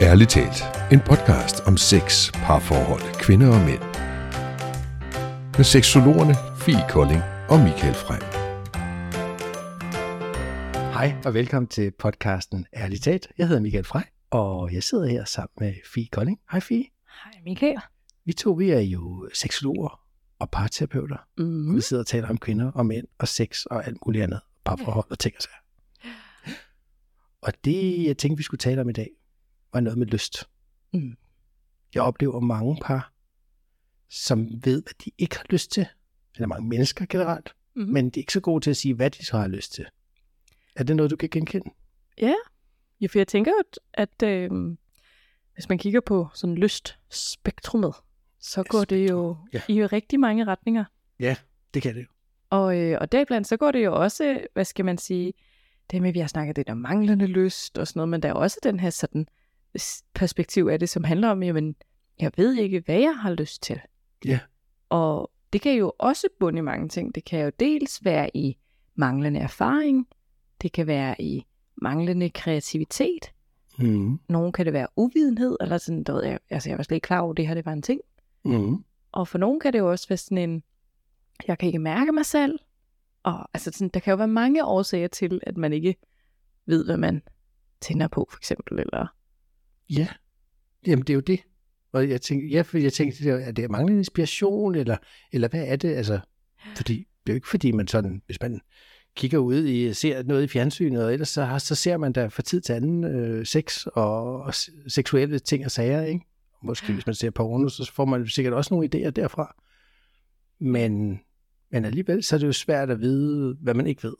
Ærligt talt, en podcast om sex, parforhold, kvinder og mænd. Med seksologerne Fie Kolding og Michael Frem. Hej og velkommen til podcasten Ærligt talt. Jeg hedder Michael Frey, og jeg sidder her sammen med Fie Kolding. Hej Fie. Hej Michael. Vi to vi er jo seksologer og parterapeuter. Mm. Vi sidder og taler om kvinder og mænd og sex og alt muligt andet. Parforhold og ting og sager. Og det, jeg tænkte, vi skulle tale om i dag, var noget med lyst. Mm. Jeg oplever mange par, som ved, hvad de ikke har lyst til. Eller mange mennesker generelt. Mm. Men de er ikke så gode til at sige, hvad de så har lyst til. Er det noget, du kan genkende? Ja, ja, for jeg tænker jo, at øh, hvis man kigger på sådan lystspektrummet, så går det jo ja. i rigtig mange retninger. Ja, det kan det jo. Og, øh, og deriblandt så går det jo også, hvad skal man sige, det med, at vi har snakket lidt om manglende lyst og sådan noget, men der er også den her sådan perspektiv af det, som handler om, jamen, jeg ved ikke, hvad jeg har lyst til. Ja. Og det kan jo også bunde i mange ting. Det kan jo dels være i manglende erfaring, det kan være i manglende kreativitet, Mm. nogen kan det være uvidenhed, eller sådan, der ved jeg, altså jeg var slet ikke klar over, at det her det var en ting. Mm. Og for nogen kan det jo også være sådan en, jeg kan ikke mærke mig selv. Og altså sådan, der kan jo være mange årsager til, at man ikke ved, hvad man tænder på, for eksempel. Eller... Ja, jamen det er jo det. Og jeg tænkte, ja, for jeg tænkte, det er, det manglende inspiration, eller, eller hvad er det? Altså, fordi det er jo ikke fordi, man sådan, hvis man kigger ud i, ser noget i fjernsynet, og ellers så, har- så ser man da fra tid til anden øh, sex og, og seksuelle ting og sager, ikke? Måske hvis man ser porno, så får man sikkert også nogle idéer derfra. Men, men alligevel, så er det jo svært at vide, hvad man ikke ved.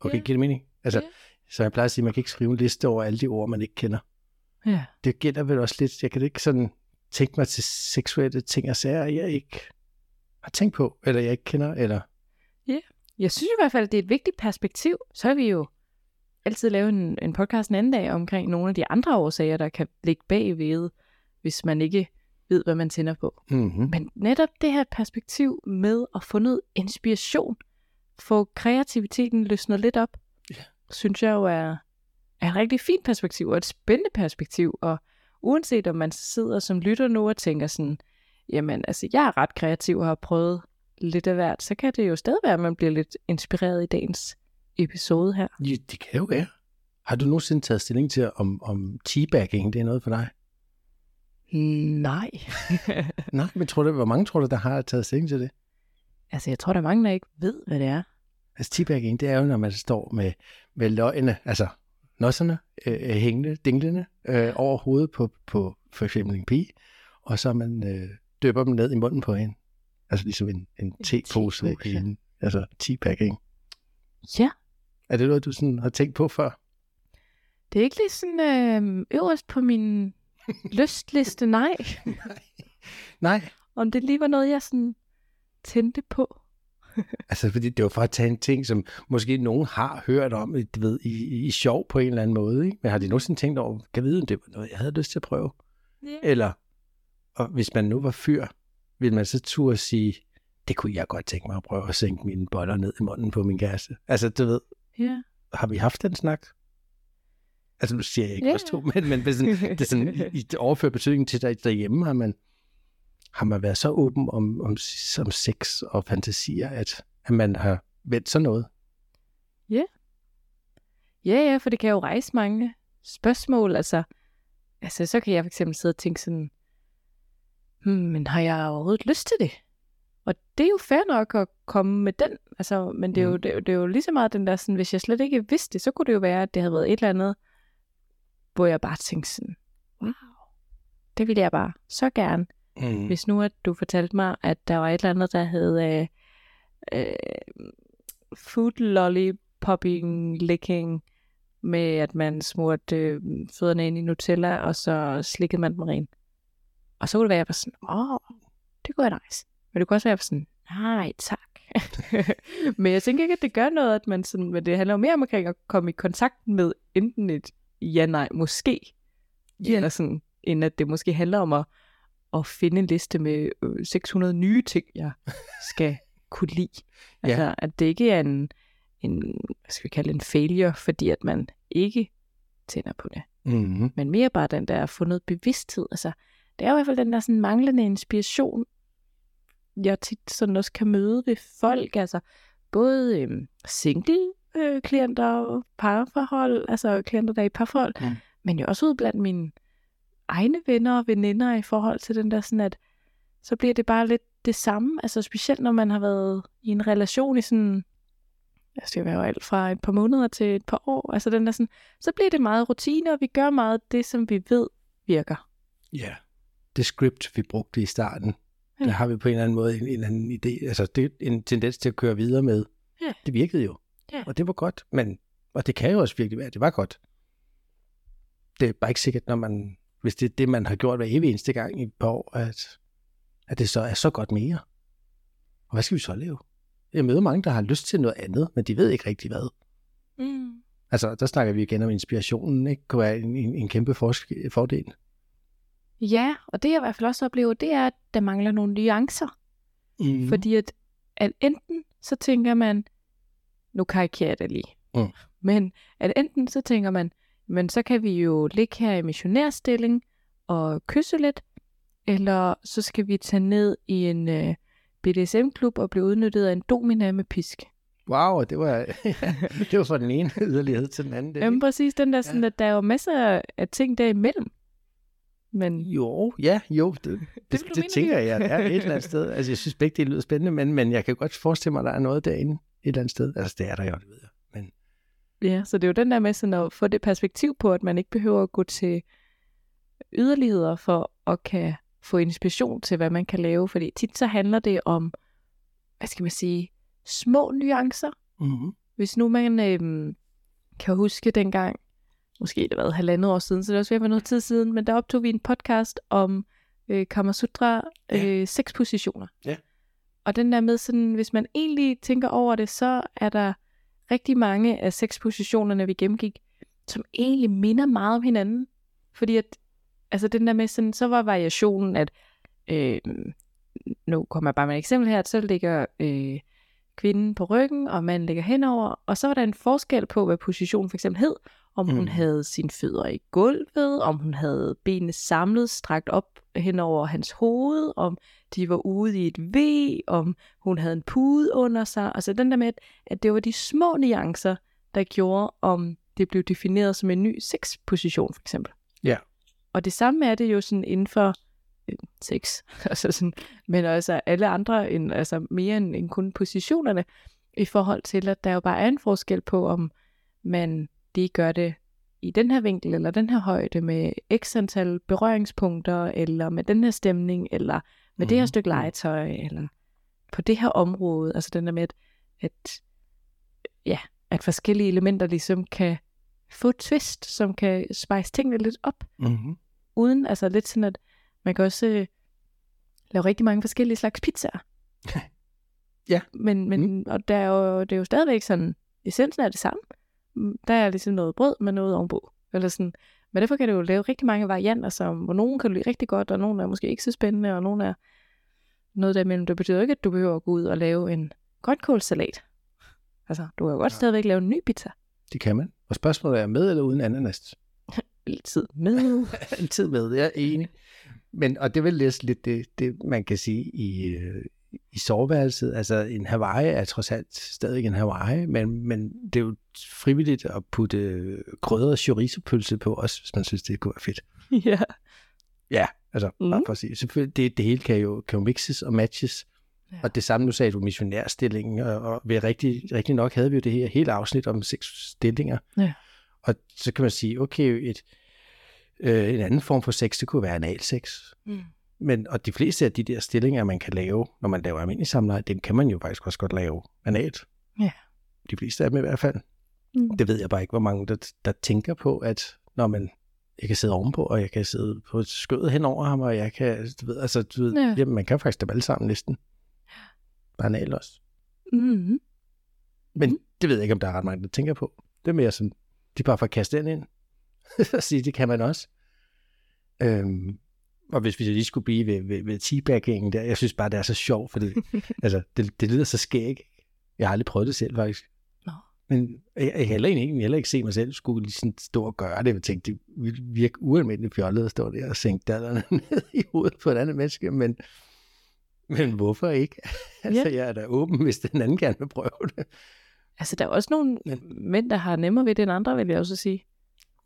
Okay, Ja. giver det mening? Altså, Ja. så jeg plejer at sige, at man kan ikke skrive en liste over alle de ord, man ikke kender Ja. det gælder vel også lidt, jeg kan ikke sådan tænke mig til seksuelle ting og sager, jeg ikke har tænkt på, eller jeg ikke kender, eller... Jeg synes i hvert fald, at det er et vigtigt perspektiv. Så har vi jo altid lavet en, en podcast en anden dag omkring nogle af de andre årsager, der kan ligge bagved, hvis man ikke ved, hvad man tænder på. Mm-hmm. Men netop det her perspektiv med at få noget inspiration, få kreativiteten løsnet lidt op, Ja. synes jeg jo er, er et rigtig fint perspektiv og et spændende perspektiv. Og uanset om man sidder som lytter nu og tænker sådan, jamen altså jeg er ret kreativ og har prøvet lidt af hvert, så kan det jo stadig være, at man bliver lidt inspireret i dagens episode her. Ja, det kan jo være. Har du nogensinde taget stilling til, om, om teabagging, det er noget for dig? Nej. Nej, men tror du, hvor mange tror du, der har taget stilling til det? altså jeg tror, der er mange, der ikke ved, hvad det er. Altså teabagging, det er jo, når man står med, med løgene, altså nosserne øh, øh, hængende, dinglende øh, over hovedet på, på for eksempel en pige, og så man øh, døber dem ned i munden på hende. Altså ligesom en, en tepose i en, altså teabagging. Ja, Er det noget, du sådan har tænkt på før? Det er ikke lige sådan øh, øverst på min lystliste, nej. Nej. Om det lige var noget, jeg sådan tændte på. Altså, fordi det var for at tage en ting, som måske nogen har hørt om, du ved, i, i, i sjov på en eller anden måde. Ikke? Men har de nogensinde tænkt over, kan vide, om det var noget, jeg havde lyst til at prøve? Yeah. Eller, og hvis man nu var fyr, ville man så turde sige, det kunne jeg godt tænke mig at prøve at sænke mine boller ned i munden på min kæreste. Altså, du ved, Ja. har vi haft den snak? Altså, nu siger jeg ikke yeah. os to, men, men sådan, det er sådan i, overført betydning til dig derhjemme, har man, har man været så åben om, om, om sex og fantasier, at, at man har vendt sådan noget. Ja, ja, for det kan jo rejse mange spørgsmål. Altså, altså så kan jeg for eksempel sidde og tænke sådan, hmm, men har jeg overhovedet lyst til det? Og det er jo fair nok at komme med den. Altså, men det er, jo, Mm. det, er jo, det er jo lige så meget den der, sådan, hvis jeg slet ikke vidste det, så kunne det jo være, at det havde været et eller andet, hvor jeg bare tænkte sådan, wow, det ville jeg bare så gerne. Mm. Hvis nu at du fortalte mig, at der var et eller andet, der hed øh, øh, food lollipopping licking, med at man smurte øh, fødderne ind i Nutella, og så slikkede man dem ren. Og så kunne det være, at jeg var sådan, åh, det kunne være nice. Men det kunne også være, jeg var sådan, nej, tak. men jeg tænker ikke, at det gør noget, at man sådan, men det handler jo mere om at komme i kontakt med enten et ja, nej, måske, Ja. eller sådan, end at det måske handler om at, at finde en liste med øh, 600 nye ting, jeg skal kunne lide. Ja. Altså, at det ikke er en, en, hvad skal vi kalde en failure, fordi at man ikke tænder på det. Mm-hmm. men mere bare den der fundet bevidsthed. Altså, det er jo i hvert fald den der sådan manglende inspiration, jeg tit sådan også kan møde ved folk, altså både øhm, single øh, klienter, parforhold, altså klienter, der er i parforhold, Mm. men jo også ud blandt mine egne venner og veninder i forhold til den der sådan, at så bliver det bare lidt det samme, altså specielt når man har været i en relation i sådan, altså det kan være alt fra et par måneder til et par år, altså den der sådan, så bliver det meget rutine, og vi gør meget det, som vi ved virker. Ja. Det script, vi brugte i starten, Ja. der har vi på en eller anden måde en, en eller anden idé, altså det er en tendens til at køre videre med. Ja. Det virkede jo. Ja. Og det var godt, men, og det kan jo også virkelig være, det var godt. Det er bare ikke sikkert, når man, hvis det er det, man har gjort hver evig eneste gang i et par år, at, at det så er så godt mere. Og hvad skal vi så lave? Jeg møder mange, der har lyst til noget andet, men de ved ikke rigtig hvad. Mm. Altså, der snakker vi igen om inspirationen, ikke? Kunne være en, en, en kæmpe forsk- fordel. Ja, og det jeg i hvert fald også oplever, det er, at der mangler nogle nuancer. Mm. Fordi at, at enten så tænker man, nu karikerer jeg det lige, Mm. men at enten så tænker man, men så kan vi jo ligge her i missionærstilling og kysse lidt, eller så skal vi tage ned i en øh, BDSM-klub og blive udnyttet af en domina med pisk. Wow, det var, det var fra den ene yderlighed til den anden. Det, Jamen præcis, den der sådan, at der er jo masser af ting derimellem. Men Jo, ja, jo, det, det, det, det tænker jeg, ja, et eller andet sted. Altså, jeg synes begge det lyder spændende, men, men jeg kan godt forestille mig, at der er noget derinde et eller andet sted. Altså, det er der jo, det ved jeg. Ja, så det er jo den der med sådan at få det perspektiv på, at man ikke behøver at gå til yderligheder for at kan få inspiration til, hvad man kan lave. Fordi tit så handler det om, hvad skal man sige, små nuancer. mm-hmm. Hvis nu man øhm, kan huske dengang, måske det har været halvandet år siden, så det er også ved at være noget tid siden, men der optog vi en podcast om øh, Kamasutra Ja. øh, seks positioner. Ja. Og den der med sådan, hvis man egentlig tænker over det, så er der rigtig mange af seks positionerne, vi gennemgik, som egentlig minder meget om hinanden. Fordi at, altså den der med sådan, så var variationen, at, øh, nu kommer jeg bare med et eksempel her, at så ligger øh, kvinden på ryggen, og manden ligger henover, og så var der en forskel på, hvad positionen for eksempel hed, om hun Mm. havde sine fødder i gulvet, om hun havde benene samlet, strakt op hen over hans hoved, om de var ude i et V, om hun havde en pude under sig. Altså den der med, at- det var de små nuancer, der gjorde, om det blev defineret som en ny sexposition for eksempel. Ja. Og det samme er det jo sådan inden for sex, altså sådan, men også alle andre, end, altså mere end, end kun positionerne, i forhold til, at der jo bare er en forskel på, om man lige gør det i den her vinkel, eller den her højde, med x antal berøringspunkter, eller med den her stemning, eller med det her Mhm. stykke legetøj, eller på det her område. Altså den der med, at, at, ja, at forskellige elementer ligesom kan få et twist, som kan spice tingene lidt op, Mm-hmm. uden, altså lidt sådan, at man kan også øh, lave rigtig mange forskellige slags pizzaer. Ja. Men, men mm. og der er jo, det er jo stadigvæk sådan, essensen er det samme. Mm, Der er ligesom noget brød med noget ovenpå. Eller sådan. Men derfor kan du jo lave rigtig mange varianter, som, hvor nogen kan du lide rigtig godt, og nogen er måske ikke så spændende, og nogen er noget der imellem. Det betyder ikke, at du behøver at gå ud og lave en grønkålsalat. Altså, du kan jo godt Ja. stadigvæk lave en ny pizza. Det kan man. Og spørgsmålet er med eller uden ananas? Lidt tid med. Altid med, jeg er enig. Men, og det er vel lidt, det, det, man kan sige i, øh, i soveværelset. Altså en Hawaii er trods alt stadig en Hawaii, men, men det er jo frivilligt at putte øh, krydret chorizo-pølse på også, hvis man synes, det kunne være fedt. ja. Ja, altså mm. bare for at sige. Selvfølgelig, det, det hele kan jo, kan jo mixes og matches. Ja. Ja. Og det samme, nu sagde du missionærstillingen, og, og ved rigtig, rigtig nok havde vi jo det her hele afsnit om seks stillinger. Ja. Og så kan man sige, okay, et, øh, en anden form for sex, det kunne være analsex. Mm. Men, og de fleste af de der stillinger, man kan lave, når man laver almindelig samleje, dem kan man jo faktisk også godt lave analt. Ja. De fleste af dem i hvert fald. Mm. Det ved jeg bare ikke, hvor mange, der, der tænker på, at når man, jeg kan sidde ovenpå, og jeg kan sidde på et skød hen over ham, og jeg kan, du ved, altså, du ved, Ja. ja. jamen, man kan faktisk dem alle sammen næsten. Bare anal også. Mm. Men mm. det ved jeg ikke, om der er ret mange, der tænker på. Det er mere sådan, de bare får kastet den ind, og sige, det kan man også. Øhm, og hvis vi lige skulle blive ved, ved, ved teabaggingen der, jeg synes bare, det er så sjovt, fordi altså, det, det lyder så skæg. Jeg har aldrig prøvet det selv, faktisk. Nå. Men jeg, jeg heller egentlig heller ikke se mig selv skulle lige sådan stå og gøre det. Jeg tænkte, det ville virke ualmindeligt fjollet at stå der og sænke dallerne ned i hovedet på et andet menneske, men, men hvorfor ikke? altså, Ja. jeg er da åben, hvis den anden gerne vil prøve det. Altså, der er også nogle Men- mænd, der har nemmere ved det end andre, vil jeg også sige.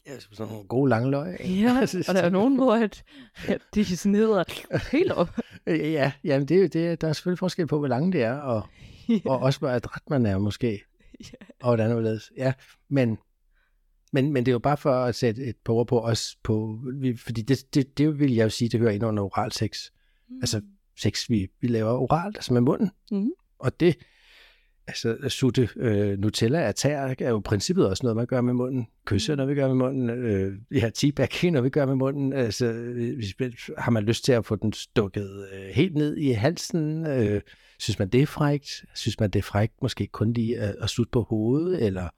Ja, sådan nogle gode lange løg. ikke? Ja, Altså, og der er nogen, hvor at, at de sådan hedder helt op. Ja, jamen det er jo det. Der er selvfølgelig forskel på, hvor lange det er, og, og også hvor adræt man er måske. Ja. Og hvordan overledes. Ja, men, men, men det er jo bare for at sætte et par ord på os på, fordi det, det, det vil jeg jo sige, det hører ind under oral sex. Altså sex, vi, vi laver oralt, altså med munden. Mhm. Og det, altså at sutte øh, Nutella af tær, er jo princippet også noget, man gør med munden. Kysse er noget, vi gør med munden. Øh, ja, teabag noget, vi gør med munden. Altså, hvis, har man lyst til at få den stukket øh, helt ned i halsen? Øh, synes man, det er frægt? Synes man, det er frægt måske kun lige at, at sutte på hovedet? Eller,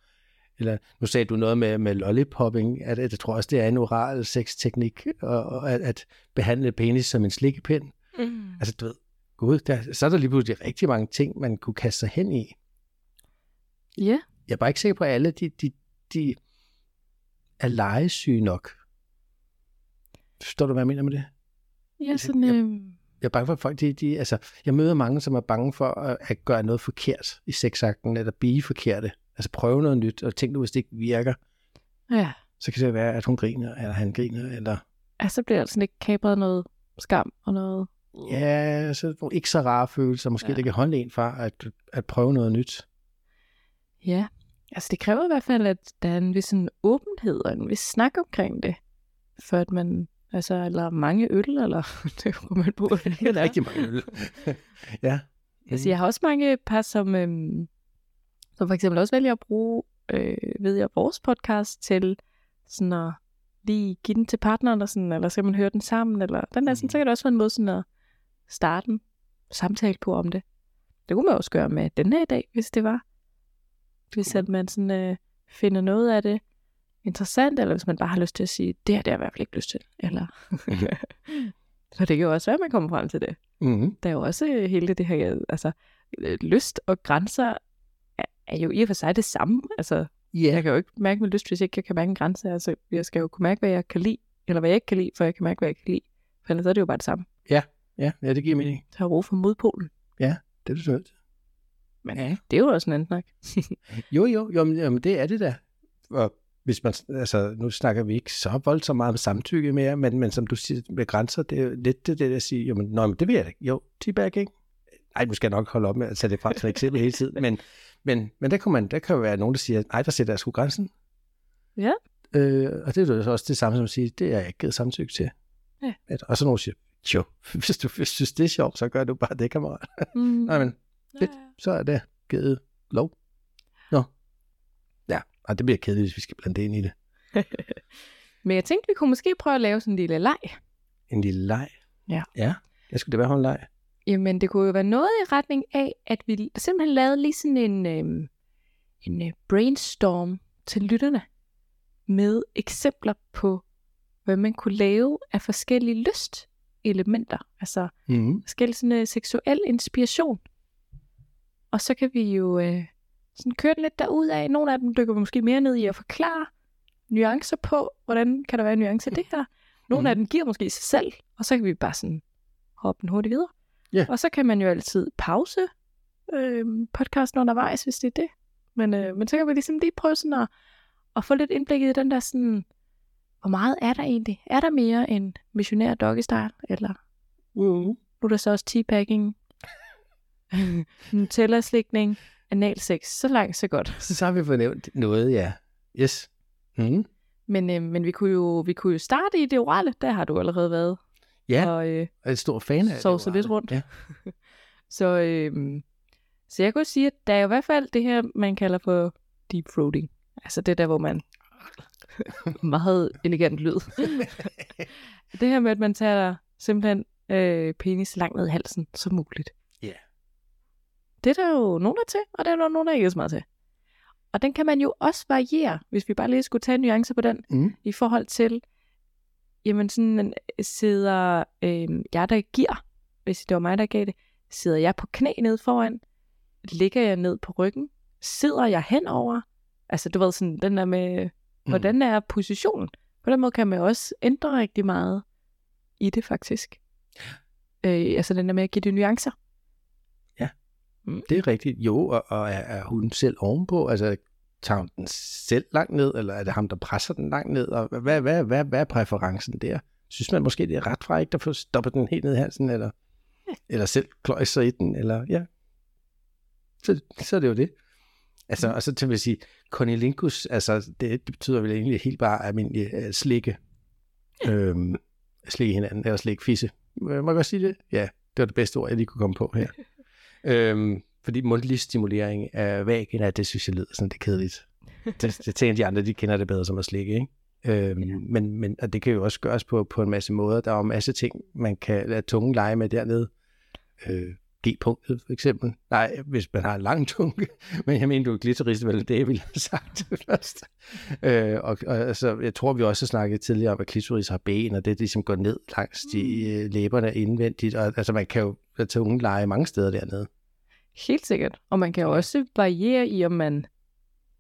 eller nu sagde du noget med, med lollipopping. At, at jeg tror også, det er en oral sexteknik, og, og at, at behandle penis som en slikkepind. Mm. Altså, du ved, gud, der, så er der lige pludselig rigtig mange ting, man kunne kaste sig hen i. Ja, Jeg er bare ikke sikker på, at alle de, de, de er legesyge nok. Forstår du, hvad jeg mener med det? ja sådan, Jeg- øh, Jeg er bange for, at folk, de, de, altså, jeg møder mange, som er bange for at, at gøre noget forkert i sexakten, eller blive forkerte. Altså prøve noget nyt, og tænk nu, hvis det ikke virker, ja. så kan det være, at hun griner, eller han griner, eller Altså, så bliver der sådan ikke kabret noget skam og noget. ja, så ikke så rare følelser, måske Ja. ja. det kan holde en fra at, at prøve noget nyt. Ja, altså det kræver i hvert fald, at der er en vis sådan åbenhed og en vis snak omkring det, for at man, altså, eller mange øl, eller det kommer man på, hvad det er. Rigtig mange øl. ja. Altså, jeg har også mange par, som, øhm, som for eksempel også vælger at bruge, øh, ved jeg, vores podcast til sådan at lige give den til partneren, og sådan, eller skal man høre den sammen, eller den der, sådan, så kan det også være en måde sådan at starte en samtale på om det. Det kunne man også gøre med den her i dag, hvis det var. Hvis at man sådan, øh, finder noget af det interessant, eller hvis man bare har lyst til at sige, det her det har jeg i hvert fald ikke lyst til. Eller... For det kan jo også være, at man kommer frem til det Mm-hmm. der er jo også øh, hele det her, altså øh, lyst og grænser er, er jo i og for sig det samme. Altså, Ja. jeg kan jo ikke mærke min lyst, hvis jeg ikke kan mærke en grænse. Altså, jeg skal jo kunne mærke, hvad jeg kan lide, eller hvad jeg ikke kan lide, for jeg kan mærke, hvad jeg kan lide. For ellers er det jo bare det samme. Ja, ja, det giver mening. Så har brug for modpolen. Det er det til. Men ja. det er jo også en anden snak. Jo, jo, jo men, jamen, det er det da. Og hvis man, altså, nu snakker vi ikke så voldsomt meget om samtykke mere, men, men som du siger med grænser, det er jo lidt det, der at sige, jo, men, nå, men det vil jeg da ikke. Jo, teabag, ikke? Ej, nu skal jeg nok holde op med at tage det frem som eksempel hele tiden, men, men, men der, kan man, der kan jo være nogen, der siger, nej, der sætter jeg sgu grænsen. Ja. Øh, og det er jo så også det samme som at sige, det er jeg ikke givet samtykke til. Ja. At, og så nogen siger, jo, hvis du hvis du synes, det er sjovt, så gør du bare det, kammerat. Mm. Nej, men fedt. så er det givet lov. Nå. Ja, og det bliver kedeligt, hvis vi skal blande det ind i det. Men jeg tænkte, vi kunne måske prøve at lave sådan en lille leg. En lille leg. Ja. Ja. Jeg skulle det være en leg. Jamen, det kunne jo være noget i retning af, at vi simpelthen lavede lige sådan en, øhm, en øh, brainstorm til lytterne med eksempler på, hvad man kunne lave af forskellige lystelementer. Altså Mm-hmm. forskellig sådan, øh, seksuel inspiration. Og så kan vi jo øh, sådan køre den lidt derud af. Nogle af dem dykker vi måske mere ned i at forklare nuancer på, hvordan kan der være nuancer i det her. Nogle af Mhm. dem giver måske sig selv, og så kan vi bare sådan hoppe den hurtigt videre. Ja. Og så kan man jo altid pause øh, podcasten undervejs, hvis det er det. Men, øh, men så kan vi ligesom lige prøve sådan at, at få lidt indblik i den der sådan, hvor meget er der egentlig? Er der mere end missionær doggy style? Eller Mm-hmm. nu er der så også teabagging, Nutella-slikning, analsex. Så langt, så godt. Så har vi fornævnt noget, ja. Yes. Mm. Men, øh, men vi, kunne jo, vi kunne jo starte i det orale. Der har du allerede været. Ja, Og, øh, og er stor fan af det. lidt orale. rundt. Ja. så, øh, så jeg kunne sige, at der er jo i hvert fald det her, man kalder for deep throating. Altså det der, hvor man meget elegant lyd. det her med, at man tager simpelthen øh, penis langt ned i halsen som muligt. Det er der jo nogen, der er til, og der er nogen, der ikke er så meget til. Og den kan man jo også variere, hvis vi bare lige skulle tage en nuance på den, Mm. i forhold til, jamen sådan sidder øh, jeg, der giver, hvis det var mig, der gav det, sidder jeg på knæ ned foran, ligger jeg ned på ryggen, sidder jeg henover, Altså, du ved sådan, den der med, hvordan er positionen? På den måde kan man også ændre rigtig meget i det, faktisk. Øh, altså den der med at give det nuancer. Det er rigtigt. Jo, og, og er, er hun selv ovenpå? Altså, tager hun den selv langt ned, eller er det ham, der presser den langt ned? Og hvad, hvad, hvad, hvad er præferencen der? Synes man måske, det er ret ikke at få stoppet den helt ned i halsen, eller, eller selv kløjse sig i den, eller ja. Så, så er det jo det. Altså, og så til at sige, conilingus, altså, det, det betyder vel egentlig helt bare almindelig uh, slikke. Øhm, slikke hinanden, eller slikke fisse. Må jeg godt sige det? Ja, det var det bedste ord, jeg lige kunne komme på her. øhm, fordi mundtlig stimulering af vagina, det synes jeg lyder sådan lidt kedeligt. Det, det tænker de andre, de kender det bedre som at slikke, ikke? Øhm, ja. men, men, og det kan jo også gøres på, på en masse måder. Der er jo en masse ting, man kan lade tungen lege med dernede. Øh, G-punktet for eksempel. Nej, hvis man har en lang tunge. Men jeg mener, du er glitterist, vel det, jeg ville have sagt først. Øh, og, og altså, jeg tror, vi også har snakket tidligere om, at klitoris har ben, og det ligesom går ned langs de øh, læberne indvendigt. Og, altså, man kan jo lade tungen lege mange steder dernede. Helt sikkert. Og man kan jo også variere i, om man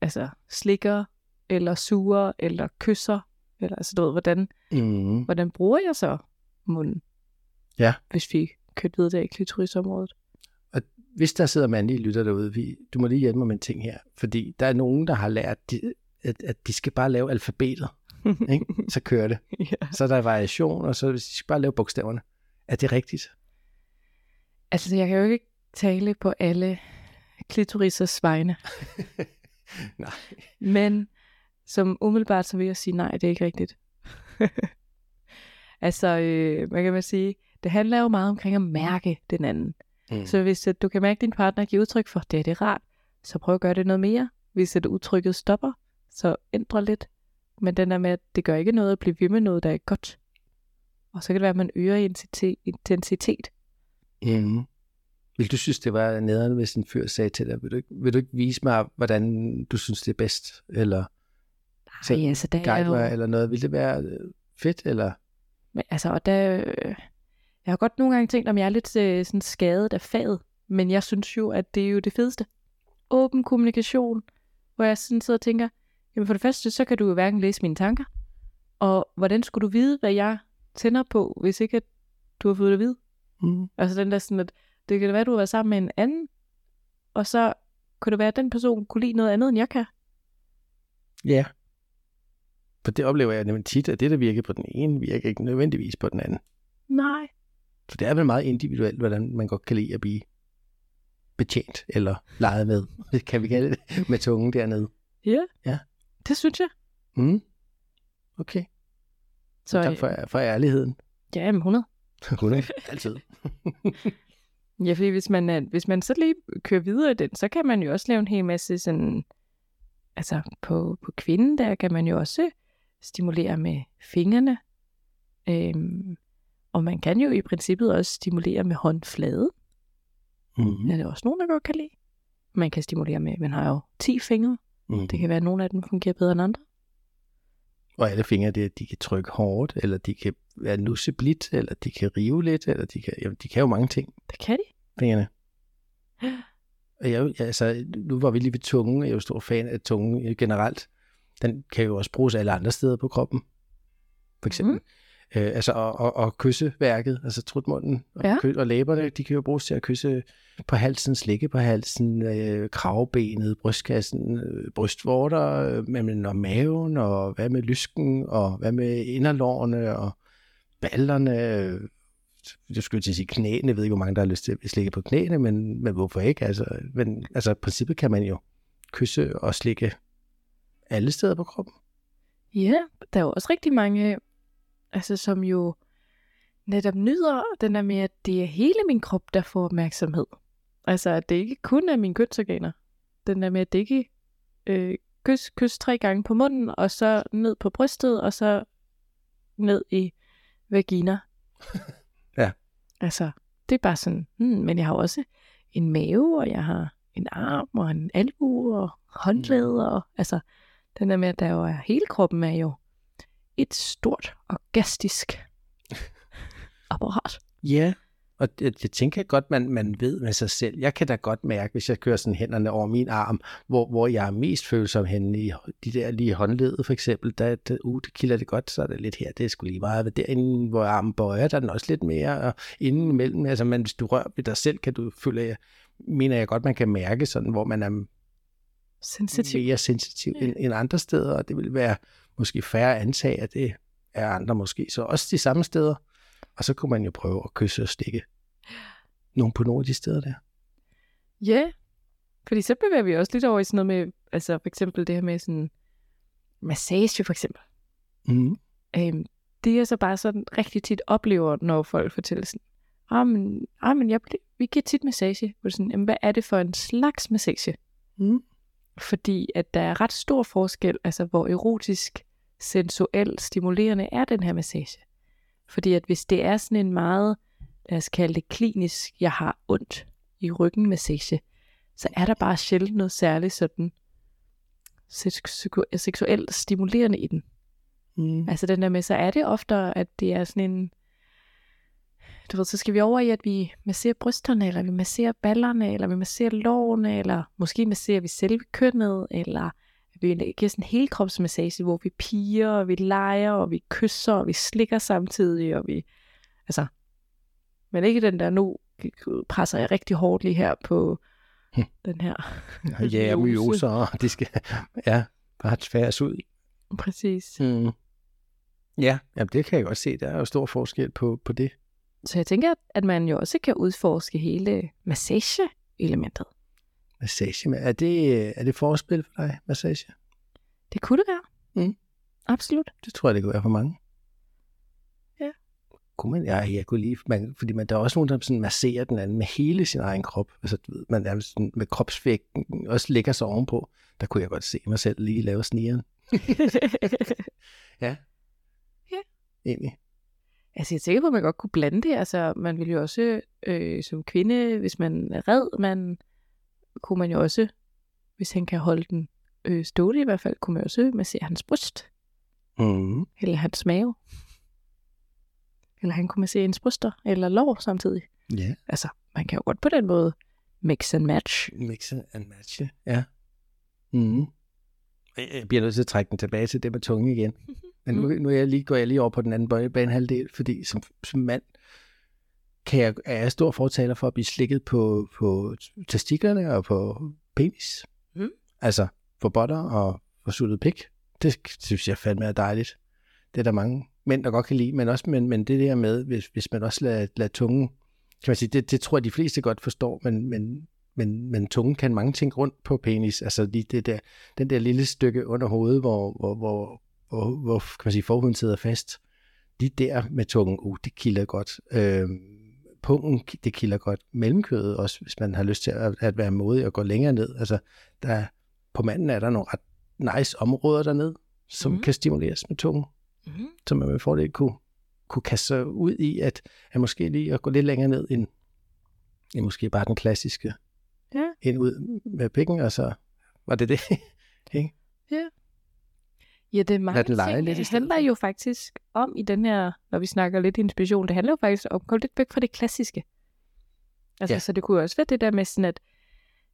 altså, slikker, eller suger, eller kysser. Eller, altså, du ved, hvordan, Mm. hvordan bruger jeg så munden? Ja. Hvis vi der i klitorisområdet. Hvis der sidder mandlige lytter derude, vi, du må lige hjælpe mig med en ting her. Fordi der er nogen, der har lært, de, at, at de skal bare lave alfabetet. Ikke? Så kører det. ja. Så er der variation, og så de skal bare lave bogstaverne. Er det rigtigt? Altså, jeg kan jo ikke tale på alle klitorisers vegne. Nej. Men som umiddelbart, så vil jeg sige, nej, det er ikke rigtigt. altså, øh, hvad kan man sige? Det handler jo meget omkring at mærke den anden. Mm. Så hvis at du kan mærke, at din partner giver udtryk for, det er det rart, så prøv at gøre det noget mere. Hvis at udtrykket stopper, så ændre lidt. Men den der med, at det gør ikke noget at blive ved med noget, der er godt. Og så kan det være, at man øger intensitet. Mm. Vil du synes, det var nederen, hvis en fyr sagde til dig, vil du, ikke, vil du ikke vise mig, hvordan du synes, det er bedst? Eller Nej, altså, der er guide jo... mig, eller noget? Vil det være øh, fedt, eller? Men, altså, og der, øh, jeg har godt nogle gange tænkt, om jeg er lidt øh, sådan skadet af faget, men jeg synes jo, at det er jo det fedeste. Åben kommunikation, hvor jeg sådan sidder og tænker, jamen for det første, så kan du jo hverken læse mine tanker, og hvordan skulle du vide, hvad jeg tænder på, hvis ikke at du har fået det at vide? Mm. Altså den der sådan, at det kan være, at du har været sammen med en anden, og så kunne det være, at den person kunne lide noget andet, end jeg kan. Ja. For det oplever jeg nemlig tit, at det, der virker på den ene, virker ikke nødvendigvis på den anden. Nej. Så det er vel meget individuelt, hvordan man godt kan lide at blive betjent, eller leget med, kan vi kalde det, med tungen dernede. Ja. Ja. Det synes jeg. Mm. Okay, Så, tak for, for ærligheden. Ja, jamen 100. 100. Altid. Ja, fordi hvis man, er, hvis man så lige kører videre i den, så kan man jo også lave en hel masse sådan... Altså, på, på kvinden der kan man jo også stimulere med fingrene. Øhm, og man kan jo i princippet også stimulere med håndflade. Mm-hmm. Det er også nogen, der godt kan lide. Man kan stimulere med, man har jo 10 fingre. Mm-hmm. Det kan være, at nogle af dem fungerer bedre end andre. Og alle fingre, det er, at de kan trykke hårdt, eller de kan være nusseblidt, eller de kan rive lidt, eller de kan, jamen, de kan jo mange ting, Det kan de. fingrene. Og jeg, ja, altså, nu var vi lige ved tungen, jeg er jo stor fan af tungen øh, generelt. Den kan jo også bruges alle andre steder på kroppen. For eksempel. Mm. Øh, altså, og, og, og kysseværket, altså trutmunden og, Ja. og læberne, de kan jo bruges til at kysse på halsen, slikke på halsen, øh, kravbenet, brystkassen, øh, brystvorter, øh, men og maven, og hvad med lysken, og hvad med inderlårene, og ballerne, øh, jeg skulle til at sige knæene, jeg ved ikke, hvor mange, der har lyst til at slikke på knæene, men, men hvorfor ikke? Altså, men altså, i princippet kan man jo kysse og slikke alle steder på kroppen. Ja, der er jo også rigtig mange, altså som jo netop nyder den der med, at det er hele min krop, der får opmærksomhed. Altså, at det ikke kun er mine kønsorganer. Den der med, at det ikke øh, kys, kys tre gange på munden, og så ned på brystet, og så ned i vagina. Ja. Altså, det er bare sådan, hmm, men jeg har også en mave, og jeg har en arm, og en albu, og håndklæde, og altså, den der med, at der jo er hele kroppen, er jo et stort orgastisk apparat. Ja, Og jeg, jeg tænker godt, man, man ved med sig selv. Jeg kan da godt mærke, hvis jeg kører sådan hænderne over min arm, hvor, hvor jeg er mest følsom henne i de der lige håndledet for eksempel. Der, der, uh, det kilder det godt, så er det lidt her, det er sgu lige meget. Derinde, hvor armen bøjer, der er den også lidt mere, og inden imellem, altså man, hvis du rører ved dig selv, kan du føle, jeg, mener jeg godt, man kan mærke sådan, hvor man er sensitiv. mere sensitiv ja. end, end andre steder, og det vil være måske færre at antage, at det er andre måske. Så også de samme steder. Og så kunne man jo prøve at kysse og stikke nogle på nogle af de steder der. Ja, yeah. fordi så bevæger vi også lidt over i sådan noget med, altså for eksempel det her med sådan massage for eksempel. Mm. Øhm, det er så bare sådan rigtig tit oplever, når folk fortæller sådan, ah, men, ah, men jeg, vi giver tit massage. Hvor sådan, jamen, hvad er det for en slags massage? Mm. Fordi at der er ret stor forskel, altså hvor erotisk, sensuel, stimulerende er den her massage. Fordi at hvis det er sådan en meget, lad os kalde det klinisk, jeg har ondt i ryggen massage, så er der bare sjældent noget særligt sådan seksuelt stimulerende i den. Mm. Altså den der med, så er det ofte, at det er sådan en, du ved, så skal vi over i, at vi masserer brysterne, eller vi masserer ballerne, eller vi masserer lårene, eller måske masserer vi selve kønnet, eller vi giver sådan en helkropsmassage, hvor vi piger, og vi leger, og vi kysser, og vi slikker samtidig, og vi, altså, men ikke den der, nu presser jeg rigtig hårdt lige her på hm. den her Ja, myoser, det skal, ja, bare tværes ud. Præcis. Mm. Ja, jamen det kan jeg godt se, der er jo stor forskel på, på det. Så jeg tænker, at man jo også kan udforske hele massage-elementet. Massage, er det, er det forspil for dig, massage? Det kunne det være. Mm. Absolut. Det tror jeg, det kunne være for mange. Ja. Kunne man, ja, jeg kunne lige, man, fordi man, der er også nogen, der sådan masserer den anden med hele sin egen krop. Altså, du ved, man er sådan, med kropsvægten også lægger sig ovenpå. Der kunne jeg godt se mig selv lige lave snigeren. ja. Ja. Egentlig. Altså, jeg tænker på, at man godt kunne blande det. Altså, man ville jo også øh, som kvinde, hvis man er red, man, kunne man jo også, hvis han kan holde den øh, stående i hvert fald, kunne man også massere hans bryst. Mm. Eller hans mave. Eller han kunne massere ens bryster, eller lår samtidig. Ja. Yeah. Altså, man kan jo godt på den måde mix and match. Mix and match, ja. Mm. Jeg bliver nødt til at trække den tilbage til det med tunge igen. Men nu, nu er jeg lige, går jeg lige over på den anden banehalvdel, fordi som, som mand kan jeg, er jeg stor fortaler for at blive slikket på, på testiklerne og på penis. Mm. Altså på botter og på suttet pik. Det synes jeg fandme er dejligt. Det er der mange mænd, der godt kan lide, men også men, men det der med, hvis, hvis man også lader, lader tungen, kan man sige, det, det tror jeg, de fleste godt forstår, men, men, men, men tungen kan mange ting rundt på penis. Altså lige det der, den der lille stykke under hovedet, hvor, hvor, hvor, hvor, hvor kan man sige, forhuden sidder fast. De der med tungen, uh, det kilder godt. Øh, pungen, det kilder godt. Mellemkødet også, hvis man har lyst til at, at være modig og gå længere ned. Altså, der, på manden er der nogle ret nice områder dernede, som mm. kan stimuleres med tungen. Mm. Så man med fordel kunne, kunne kaste sig ud i, at, at måske lige at gå lidt længere ned, end, end måske bare den klassiske. Ja. Ind ud med pikken, og så var det det. ikke? Ja. Ja, det er mange den lege ting. lidt det handler jo faktisk om i den her, når vi snakker lidt inspiration, det handler jo faktisk om at komme lidt væk fra det klassiske. Altså, Ja. så det kunne jo også være det der med sådan, at,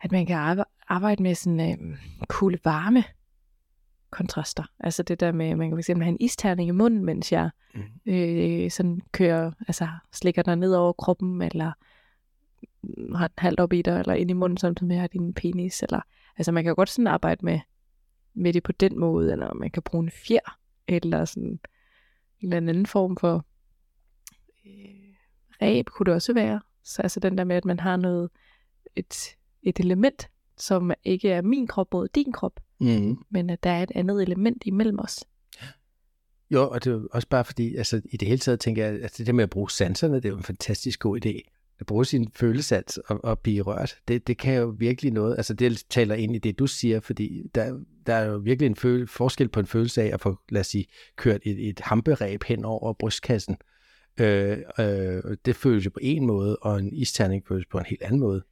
at man kan arbe- arbejde med sådan øh, kulde varme kontraster. Altså det der med, man kan fx have en isterning i munden, mens jeg Mm. øh, sådan kører, altså slikker dig ned over kroppen, eller har den halvt op i dig, eller ind i munden, samtidig med at din penis, eller, altså man kan jo godt sådan arbejde med, med det på den måde, eller man kan bruge en fjer, eller sådan en eller anden form for øh, ræb kunne det også være. Så altså den der med, at man har noget, et, et element, som ikke er min krop mod din krop, Mm. men at der er et andet element imellem os. Jo, og det er også bare fordi, altså i det hele taget tænker jeg, at det der med at bruge sanserne, det er jo en fantastisk god idé. At bruge sin følesans og, og blive rørt, det, det kan jo virkelig noget, altså det taler ind i det, du siger, fordi der, der er jo virkelig en føle, forskel på en følelse af at få, lad os sige, kørt et, et hamperæb hen over brystkassen. Øh, øh, det føles jo på en måde, og en isterning føles på en helt anden måde.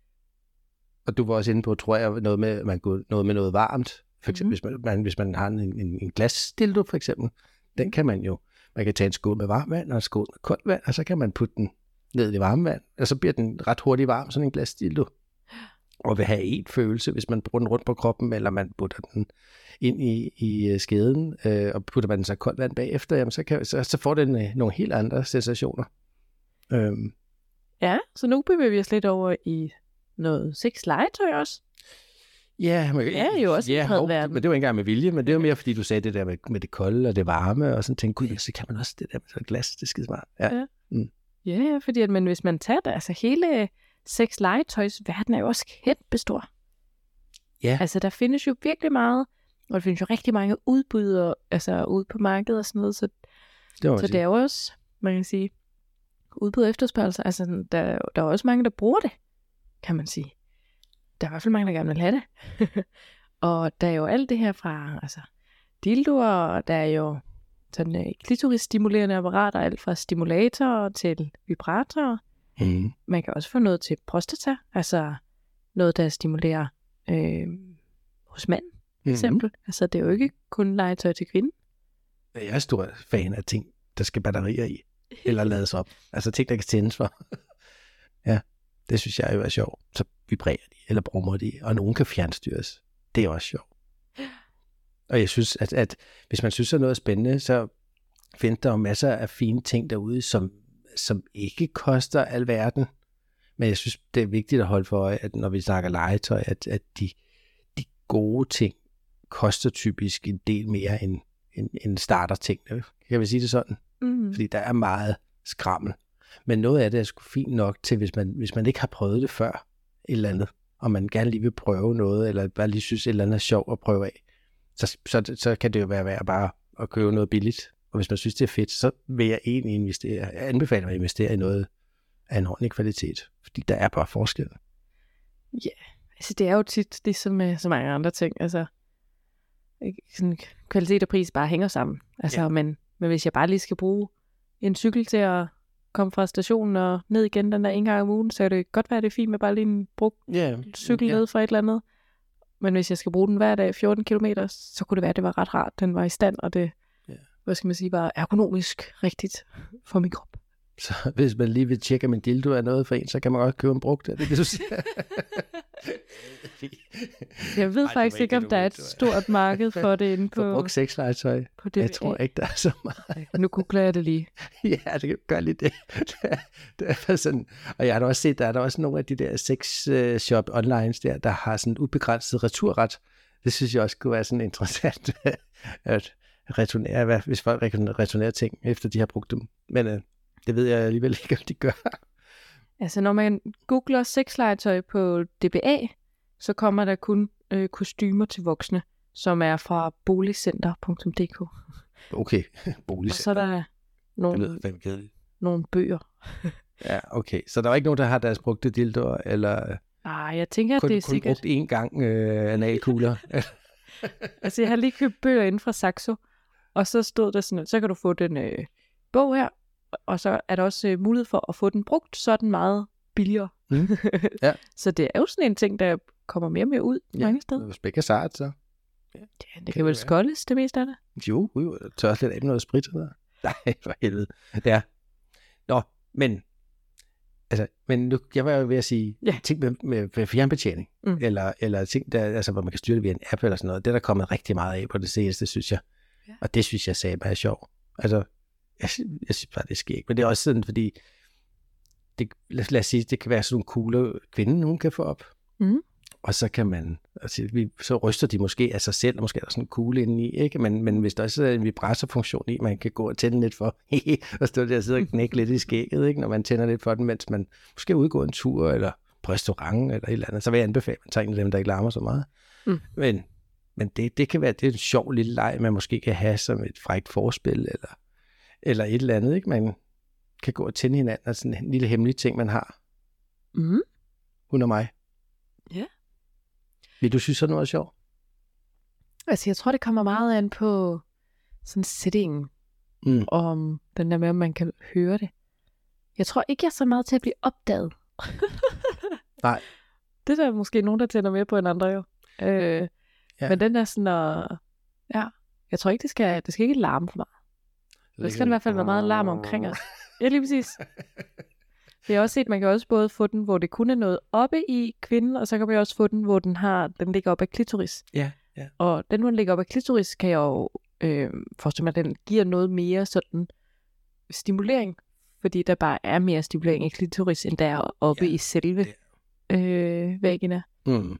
Og du var også inde på, tror jeg, noget med, man kunne, noget med noget varmt. For eksempel, mm-hmm. hvis, man, man, hvis man har en, en, en glasdildo, for eksempel, den kan man jo, man kan tage en skål med varmt vand og en skål med koldt vand, og så kan man putte den ned i varmevand, og så bliver den ret hurtigt varm, sådan en glas dildo. Og vil have en følelse, hvis man bruger den rundt på kroppen, eller man putter den ind i, i øh, skeden, øh, og putter man den så koldt vand bagefter, jamen så, kan, så, så får den øh, nogle helt andre sensationer. Øhm, Ja, så nu bevæger vi os lidt over i noget sex legetøj også. Ja, men, Det er jo også ja, hov, verden. Men det var ikke engang med vilje, men det var mere fordi, du sagde det der med, med det kolde og det varme, og sådan tænkte, gud, så kan man også det der med et glas, det er skide smart. Ja. Ja. Ja, ja, fordi at, men hvis man tager det, altså hele sex legetøjs verden er jo også kæmpestor. Ja. Altså der findes jo virkelig meget, og der findes jo rigtig mange udbydere, altså ude på markedet og sådan noget, så, det var så det er jo også, man kan sige, udbud og efterspørgsel. Altså der, der er også mange, der bruger det, kan man sige. Der er i hvert fald mange, der gerne vil have det. og der er jo alt det her fra, altså, dildoer, og der er jo sådan øh, klitoris-stimulerende apparater, alt fra stimulatorer til vibratorer. mm. Man kan også få noget til prostata, altså noget, der stimulerer øh, hos mand, for Mhm. eksempel. Altså det er jo ikke kun legetøj til kvinden. Jeg er stor fan af ting, der skal batterier i, eller lades op. Altså ting, der kan tændes for. ja, det synes jeg jo er sjovt. Så vibrerer de, eller brummer de, og nogen kan fjernstyres. Det er også sjovt. Og jeg synes, at, at hvis man synes, at noget er spændende, så findes der jo masser af fine ting derude, som, som ikke koster alverden. Men jeg synes, det er vigtigt at holde for øje, at når vi snakker legetøj, at, at de, de gode ting koster typisk en del mere end, end, end starter tingene. Kan vi sige det sådan? Mm. Fordi der er meget skrammel. Men noget af det er sgu fint nok til, hvis man, hvis man ikke har prøvet det før, et eller andet, og man gerne lige vil prøve noget, eller bare lige synes, et eller andet er sjovt at prøve af, så, så, så kan det jo være værd bare at købe noget billigt. Og hvis man synes, det er fedt, så vil jeg egentlig investere. Jeg anbefaler at investere i noget af en ordentlig kvalitet, fordi der er bare forskel. Altså, det er jo tit ligesom med så mange andre ting. Altså, sådan, kvalitet og pris bare hænger sammen. Altså, Ja. ja. men, men hvis jeg bare lige skal bruge en cykel til at komme fra stationen og ned igen den der en gang om ugen, så kan det godt være, det er fint med bare lige en brugt Ja, cykel ned fra et eller andet. Men hvis jeg skal bruge den hver dag 14 km, så kunne det være, at det var ret rart. Den var i stand, og det, Ja. hvad skal man sige, var ergonomisk rigtigt for min krop. Så hvis man lige vil tjekke, om en dildo er noget for en, så kan man godt købe en brugt. Er det det, du siger? Jeg ved Ej, faktisk ikke, om der er et stort marked for det inde For på, brugt sexlegetøj? på det. Jeg tror ikke, der er så meget. Nu googler jeg det lige. ja, det kan gøre lidt det. det, er, er sådan. Og jeg har da også set, der er der også nogle af de der sex øh, shop online der, der har sådan ubegrænset returret. Det synes jeg også kunne være sådan interessant at returnere, hvis folk returnerer ting, efter de har brugt dem. Men øh, det ved jeg alligevel ikke, om de gør. Altså, når man googler sexlegetøj på DBA, så kommer der kun øh, kostymer til voksne, som er fra boligcenter.dk. Og Okay, så er boligcenter. der Det nogle, lyder fandme kedeligt. nogle bøger. Ja, okay. Så der er ikke nogen, der har deres brugte dildoer, eller Ah, jeg tænker, at kun, det er kun sikkert... brugt én gang øh, analkugler. Altså, jeg har lige købt bøger inden fra Saxo, og så stod der sådan, så kan du få den øh, bog her, og så er der også øh, mulighed for at få den brugt, så er den meget billigere. Mm. Ja. så det er jo sådan en ting, der kommer mere og mere ud ja. mange steder. Hvis begge sart, så. Ja, det kan, det kan vel være. skoldes det meste af det. Jo, jo, tør også lidt af noget sprit. Eller? Nej, for helvede. Er. Nå, men, altså, men nu, jeg var jo ved at sige, Ja. ting med, med, med fjernbetjening, mm. eller, eller ting, der, altså, hvor man kan styre det via en app eller sådan noget, det er der kommet rigtig meget af på det seneste, synes jeg. Ja. Og det synes jeg sagde bare er sjovt. Altså, jeg, jeg synes bare, det sker ikke. Men det er også sådan, fordi, det, lad, lad os sige, det kan være sådan nogle kugler, kvinden hun kan få op. Mhm. Og så kan man, altså, vi, så ryster de måske af sig selv, og måske er der sådan en kugle indeni, ikke? Men, men hvis der også er en vibratorfunktion i, man kan gå og tænde lidt for, og stå der og sidde og knække lidt i skægget, ikke? Når man tænder lidt for den, mens man måske udgår en tur, eller på restaurant, eller et eller andet, så vil jeg anbefale, at man tager en af dem, der ikke larmer så meget. Mm. Men, men det, det kan være, det er en sjov lille leg, man måske kan have som et frækt forspil, eller, eller et eller andet, ikke? Man kan gå og tænde hinanden, og sådan en lille hemmelig ting, man har. Mm. Hun og mig. Ja. Vil du synes, sådan noget er sjovt? Altså, jeg tror, det kommer meget an på sådan settingen, Mm. om den der med, om man kan høre det. Jeg tror ikke, jeg er så meget til at blive opdaget. Nej. Det er der måske nogen, der tænder mere på end andre jo. Øh, Ja. Men den er sådan, at, ja, jeg tror ikke, det skal, det skal ikke larme for meget. Der skal i hvert fald være meget larm omkring os. Ja, lige præcis. Jeg har også set, at man kan også både få den, hvor det kun er noget oppe i kvinden, og så kan man også få den, hvor den har den ligger op af klitoris. Ja, ja. Og den, hvor den ligger op af klitoris, kan jeg jo øh, forestille mig, at den giver noget mere sådan stimulering, fordi der bare er mere stimulering i klitoris, end der er oppe Ja, i selve øh, vagina. Mm.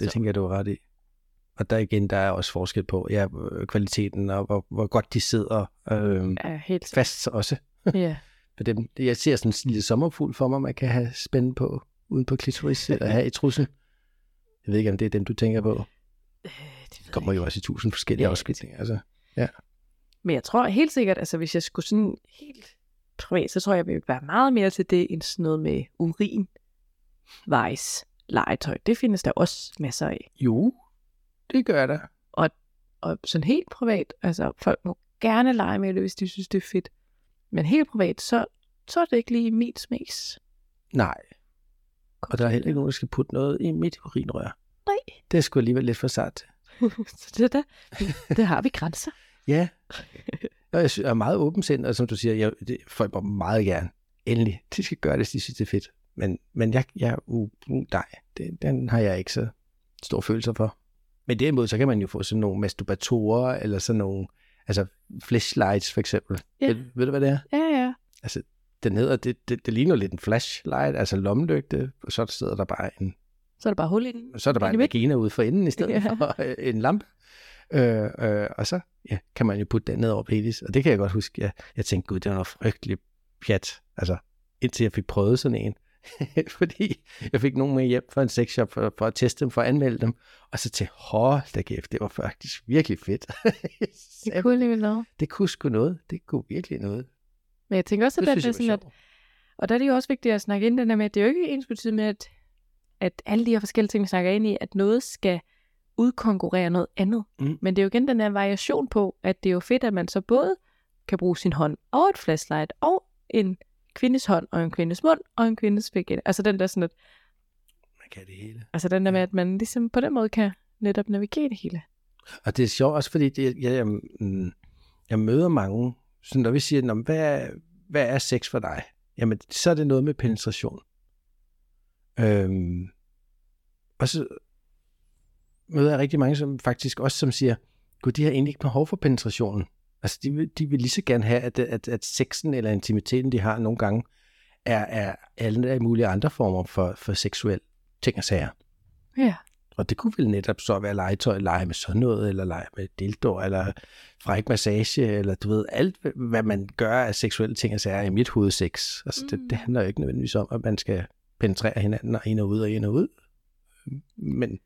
Det Så- tænker jeg, du har ret i. Og der igen, der er også forskel på ja, øh, kvaliteten og hvor, hvor godt de sidder øh, Ja, helt fast også. Ja. For dem, jeg ser sådan en lille sommerfugl for mig, man kan have spændt på uden på klitoris eller have i trussen. Jeg ved ikke, om det er dem, du tænker på. Øh, det Det kommer jo også i tusind forskellige Ja, ja, afskiltninger. Altså. Men jeg tror helt sikkert, altså hvis jeg skulle sådan helt privat, så tror jeg, jeg ville være meget mere til det, end sådan noget med urin, vejs, legetøj. Det findes der også masser af. Jo, det gør der. Og sådan helt privat, altså folk må gerne lege med det, hvis de synes, det er fedt. Men helt privat, så, så er det ikke lige mit smags. Nej, og der er heller ikke nogen, der skal putte noget i mit urinrør. Nej. Det er sgu alligevel lidt for sart så det der, det har vi grænser. Ja, og jeg er meget åbensindet, og som du siger, jeg, det, folk må meget gerne, endelig, de skal gøre det, hvis de synes, det er fedt. Men, men jeg, jeg uh, uh, nej, det, den har jeg ikke så stor følelser for. Men derimod, så kan man jo få sådan nogle masturbatorer, eller sådan nogle, altså flashlights for eksempel. Ja. Ved, ved du, hvad det er? Ja, ja. Den hedder, det, det, det ligner lidt en flashlight, altså lommelygte, og så sidder der bare en, Så er der bare hul i den. så er der bare en vagina ude for enden i stedet Ja. ja. for øh, en lampe. Øh, øh, og så ja, kan man jo putte den ned over penis. Og det kan jeg godt huske. Jeg, jeg tænkte, gud, det var noget frygteligt pjat. Altså, indtil jeg fik prøvet sådan en. Fordi jeg fik nogen med hjem fra en sexshop for, for at teste dem, for at anmelde dem. Og så til hold da kæft, det var faktisk virkelig fedt. Det kunne alligevel noget. det kunne sgu noget. Det kunne virkelig noget. Men jeg tænker også, at Det det, er sådan, at, og der er det jo også vigtigt at snakke ind den der med, at det er jo ikke ens betydende med, at, at alle de her forskellige ting, vi snakker ind i, at noget skal udkonkurrere noget andet. Mm. Men det er jo igen den der variation på, at det er jo fedt, at man så både kan bruge sin hånd og et flashlight, og en kvindes hånd, og en kvindes mund, og en kvindes vagina. Altså den der sådan, at, Man kan det hele. altså den der med, at man ligesom på den måde kan netop navigere det hele. Og det er sjovt også, fordi det, jeg, jeg, mm, jeg møder mange, så når vi siger, "Nå, men hvad, er- hvad er sex for dig? Jamen, så er det noget med penetration. Øhm, og så møder jeg rigtig mange, som faktisk også som siger, gud, de har egentlig ikke behov for penetrationen. Altså, de vil, de vil lige så gerne have, at, at, at sexen eller intimiteten, de har nogle gange, er, er alle mulige andre former for, for seksuel ting og sager. Ja. Og det kunne vel netop så være legetøj, lege med sådan noget, eller lege med dildo, eller fræk massage, eller du ved, alt hvad man gør af seksuelle ting og sager er i mit hoved sex. Altså det, Mm. det handler jo ikke nødvendigvis om, at man skal penetrere hinanden og ind og ud og ind og ud. Men,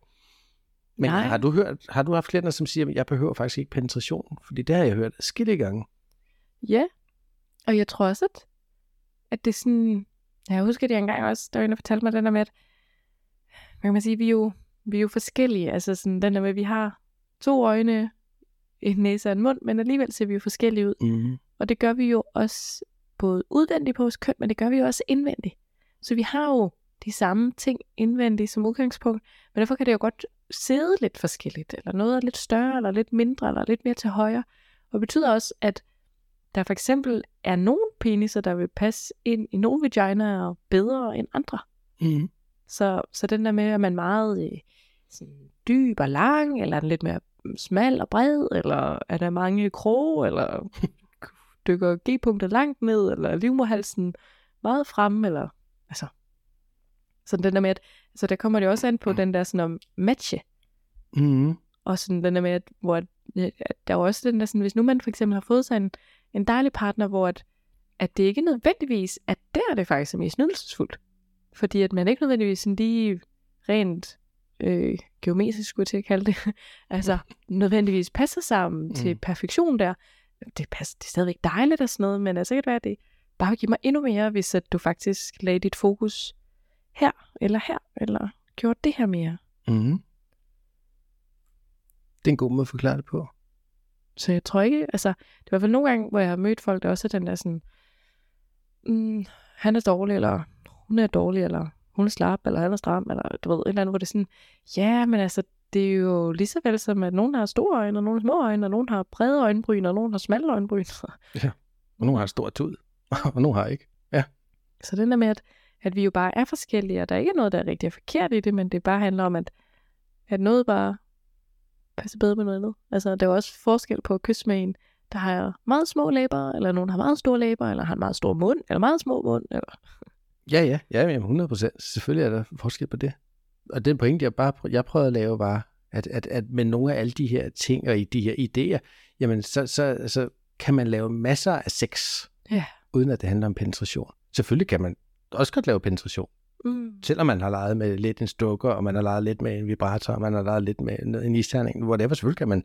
men Nej. har du hørt, har du haft klienter, som siger, at jeg behøver faktisk ikke penetration? Fordi det har jeg hørt skille gange. Ja, og jeg tror også, at, at det er sådan... Jeg husker det engang også, der var en, der fortalte mig den der med, at hvad kan man sige, vi er jo, vi er jo forskellige. Altså sådan den der med, at vi har to øjne, en næse og en mund, men alligevel ser vi jo forskellige ud. Mm. Og det gør vi jo også både udvendigt på vores køn, men det gør vi jo også indvendigt. Så vi har jo de samme ting indvendigt som udgangspunkt, men derfor kan det jo godt sidde lidt forskelligt, eller noget er lidt større, eller lidt mindre, eller lidt mere til højre. Og det betyder også, at der for eksempel er nogle peniser, der vil passe ind i nogle vaginaer bedre end andre. Mm. Så, så den der med, at man meget øh, sådan dyb og lang, eller er den lidt mere smal og bred, eller er der mange kroge, eller dykker G-punktet langt ned, eller er livmorhalsen meget fremme, eller altså. Så den der med, at så der kommer det også an på den der sådan om matche, Mm. og sådan den der med, at, hvor at, der er også den der sådan, hvis nu man for eksempel har fået sig en, en dejlig partner, hvor at, at det ikke nødvendigvis, at der er det faktisk er mest nydelsesfuldt. Fordi at man ikke nødvendigvis sådan lige rent øh, geometrisk skulle jeg til at kalde det, altså nødvendigvis passer sammen mm. til Mm. perfektion der. Det, passer, det er stadigvæk dejligt og sådan noget, men altså kan være, at det bare vil give mig endnu mere, hvis at du faktisk lagde dit fokus her, eller her, eller gjorde det her mere. Mm. Det er en god måde at forklare det på. Så jeg tror ikke, altså, det er i hvert fald nogle gange, hvor jeg har mødt folk, der også er den der sådan, mm, han er dårlig, eller hun er dårlig, eller hun er slap, eller han er stram, eller du ved, et eller andet, hvor det er sådan, ja, men altså, det er jo lige så vel som, at nogen har store øjne, og nogen har små øjne, og nogen har brede øjenbryn, og nogen har smalle øjenbryn. Og nogle har et stort tud, og nogle har ikke. Ja. Så den der med, at, at vi jo bare er forskellige, og der ikke er noget, der er rigtig forkert i det, men det bare handler om, at, at noget bare passer bedre med noget andet. Altså, der er også forskel på at kysse med en, der har meget små læber, eller nogen har meget store læber, eller har en meget stor mund, eller meget små mund. Eller... Ja, ja, ja, jamen 100 procent. Selvfølgelig er der forskel på det. Og den pointe, jeg bare jeg prøvede at lave, var, at, at, at med nogle af alle de her ting og i de her idéer, jamen så, så, så kan man lave masser af sex, Ja. uden at det handler om penetration. Selvfølgelig kan man også godt lave penetration, Mm. selvom man har leget med lidt en stukker, og man har leget lidt med en vibrator, og man har leget lidt med en isterning, whatever, selvfølgelig kan man,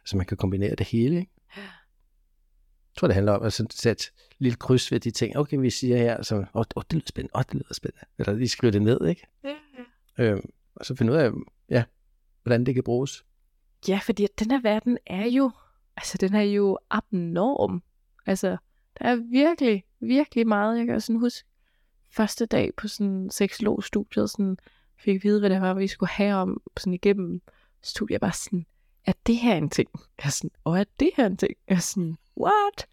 altså man kan kombinere det hele, ikke? Jeg tror, det handler om at sætte et lille kryds ved de ting. Okay, vi siger her, så, åh, oh, oh, det lyder spændende, åh, oh, det lyder spændende. Eller lige skrive det ned, ikke? Ja, ja. Øhm, og så finde ud af, ja, hvordan det kan bruges. Ja, fordi den her verden er jo, altså den er jo abnorm. Altså, der er virkelig, virkelig meget. Jeg kan også sådan huske, første dag på sådan seksologstudiet, sådan fik at vide, hvad det var, vi skulle have om sådan igennem studiet. Jeg bare sådan, er det her en ting? Jeg er sådan, og er det her en ting? Jeg er sådan, what?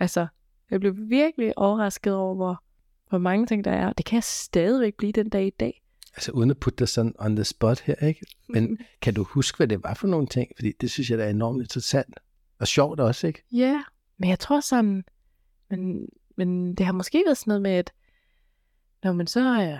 Altså, jeg blev virkelig overrasket over, hvor, hvor mange ting der er. Det kan jeg stadigvæk blive den dag i dag. Altså uden at putte dig sådan on the spot her, ikke? Men kan du huske, hvad det var for nogle ting? Fordi det synes jeg, der er enormt interessant. Og sjovt også, ikke? Ja, men jeg tror sådan, men, men det har måske været sådan noget med, at når man så er,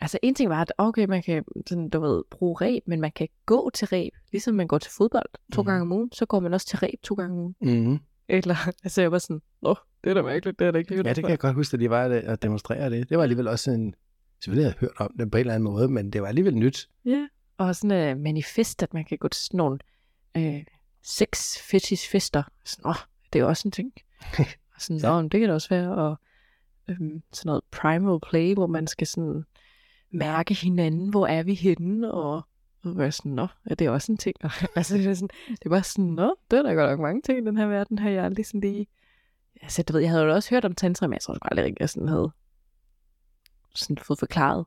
altså en ting var, at okay, man kan sådan, du ved, bruge reb, men man kan gå til reb, ligesom man går til fodbold to Mhm. gange om ugen, så går man også til reb to gange om ugen. Mm-hmm. Eller, altså jeg var sådan, nå, det er da mærkeligt, det er da ikke Ja, det kan jeg godt huske, at de var at at demonstrere det. Det var alligevel også en... Selvfølgelig havde jeg hørt om det på en eller anden måde, men det var alligevel nyt. Ja. Og sådan et uh, manifest, at man kan gå til sådan nogle øh, sex fetish fester. Sådan, åh, det er jo også en ting. og sådan. Nå, men det kan det også være. Og øhm, sådan noget primal play, hvor man skal sådan mærke hinanden, hvor er vi henne, og og være sådan, nå, er det også en ting? Og, altså, det er, sådan, det bare sådan, nå, det er der godt nok mange ting i den her verden, har jeg aldrig sådan lige... Altså, du ved, jeg havde jo også hørt om tantra, men jeg tror sgu aldrig rigtig, jeg sådan havde sådan fået forklaret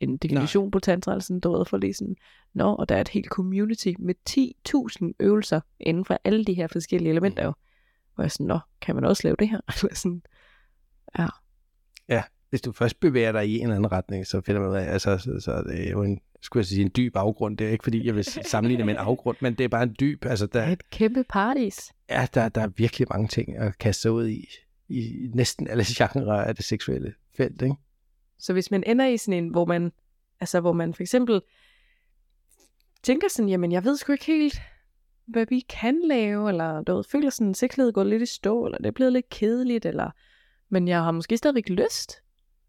en definition Nej. på tantra, eller sådan, du ved, for lige sådan, nå, og der er et helt community med 10.000 øvelser inden for alle de her forskellige elementer jo. Hvor jeg sådan, nå, kan man også lave det her? Eller sådan, ja. Hvis du først bevæger dig i en eller anden retning, så finder man ud af, altså, så, så er det jo en, skulle jeg sige, en dyb afgrund. Det er ikke, fordi jeg vil sammenligne det med en afgrund, men det er bare en dyb, altså Der er der, et kæmpe paradis. ja, der, der er virkelig mange ting at kaste sig ud i, i næsten alle genrer af det seksuelle felt, ikke? Så hvis man ender i sådan en, hvor man, altså hvor man for eksempel tænker sådan, jamen jeg ved sgu ikke helt, hvad vi kan lave, eller du ved, føler sådan, at sexlighed går lidt i stå, eller det er blevet lidt kedeligt, eller, men jeg har måske stadigvæk lyst.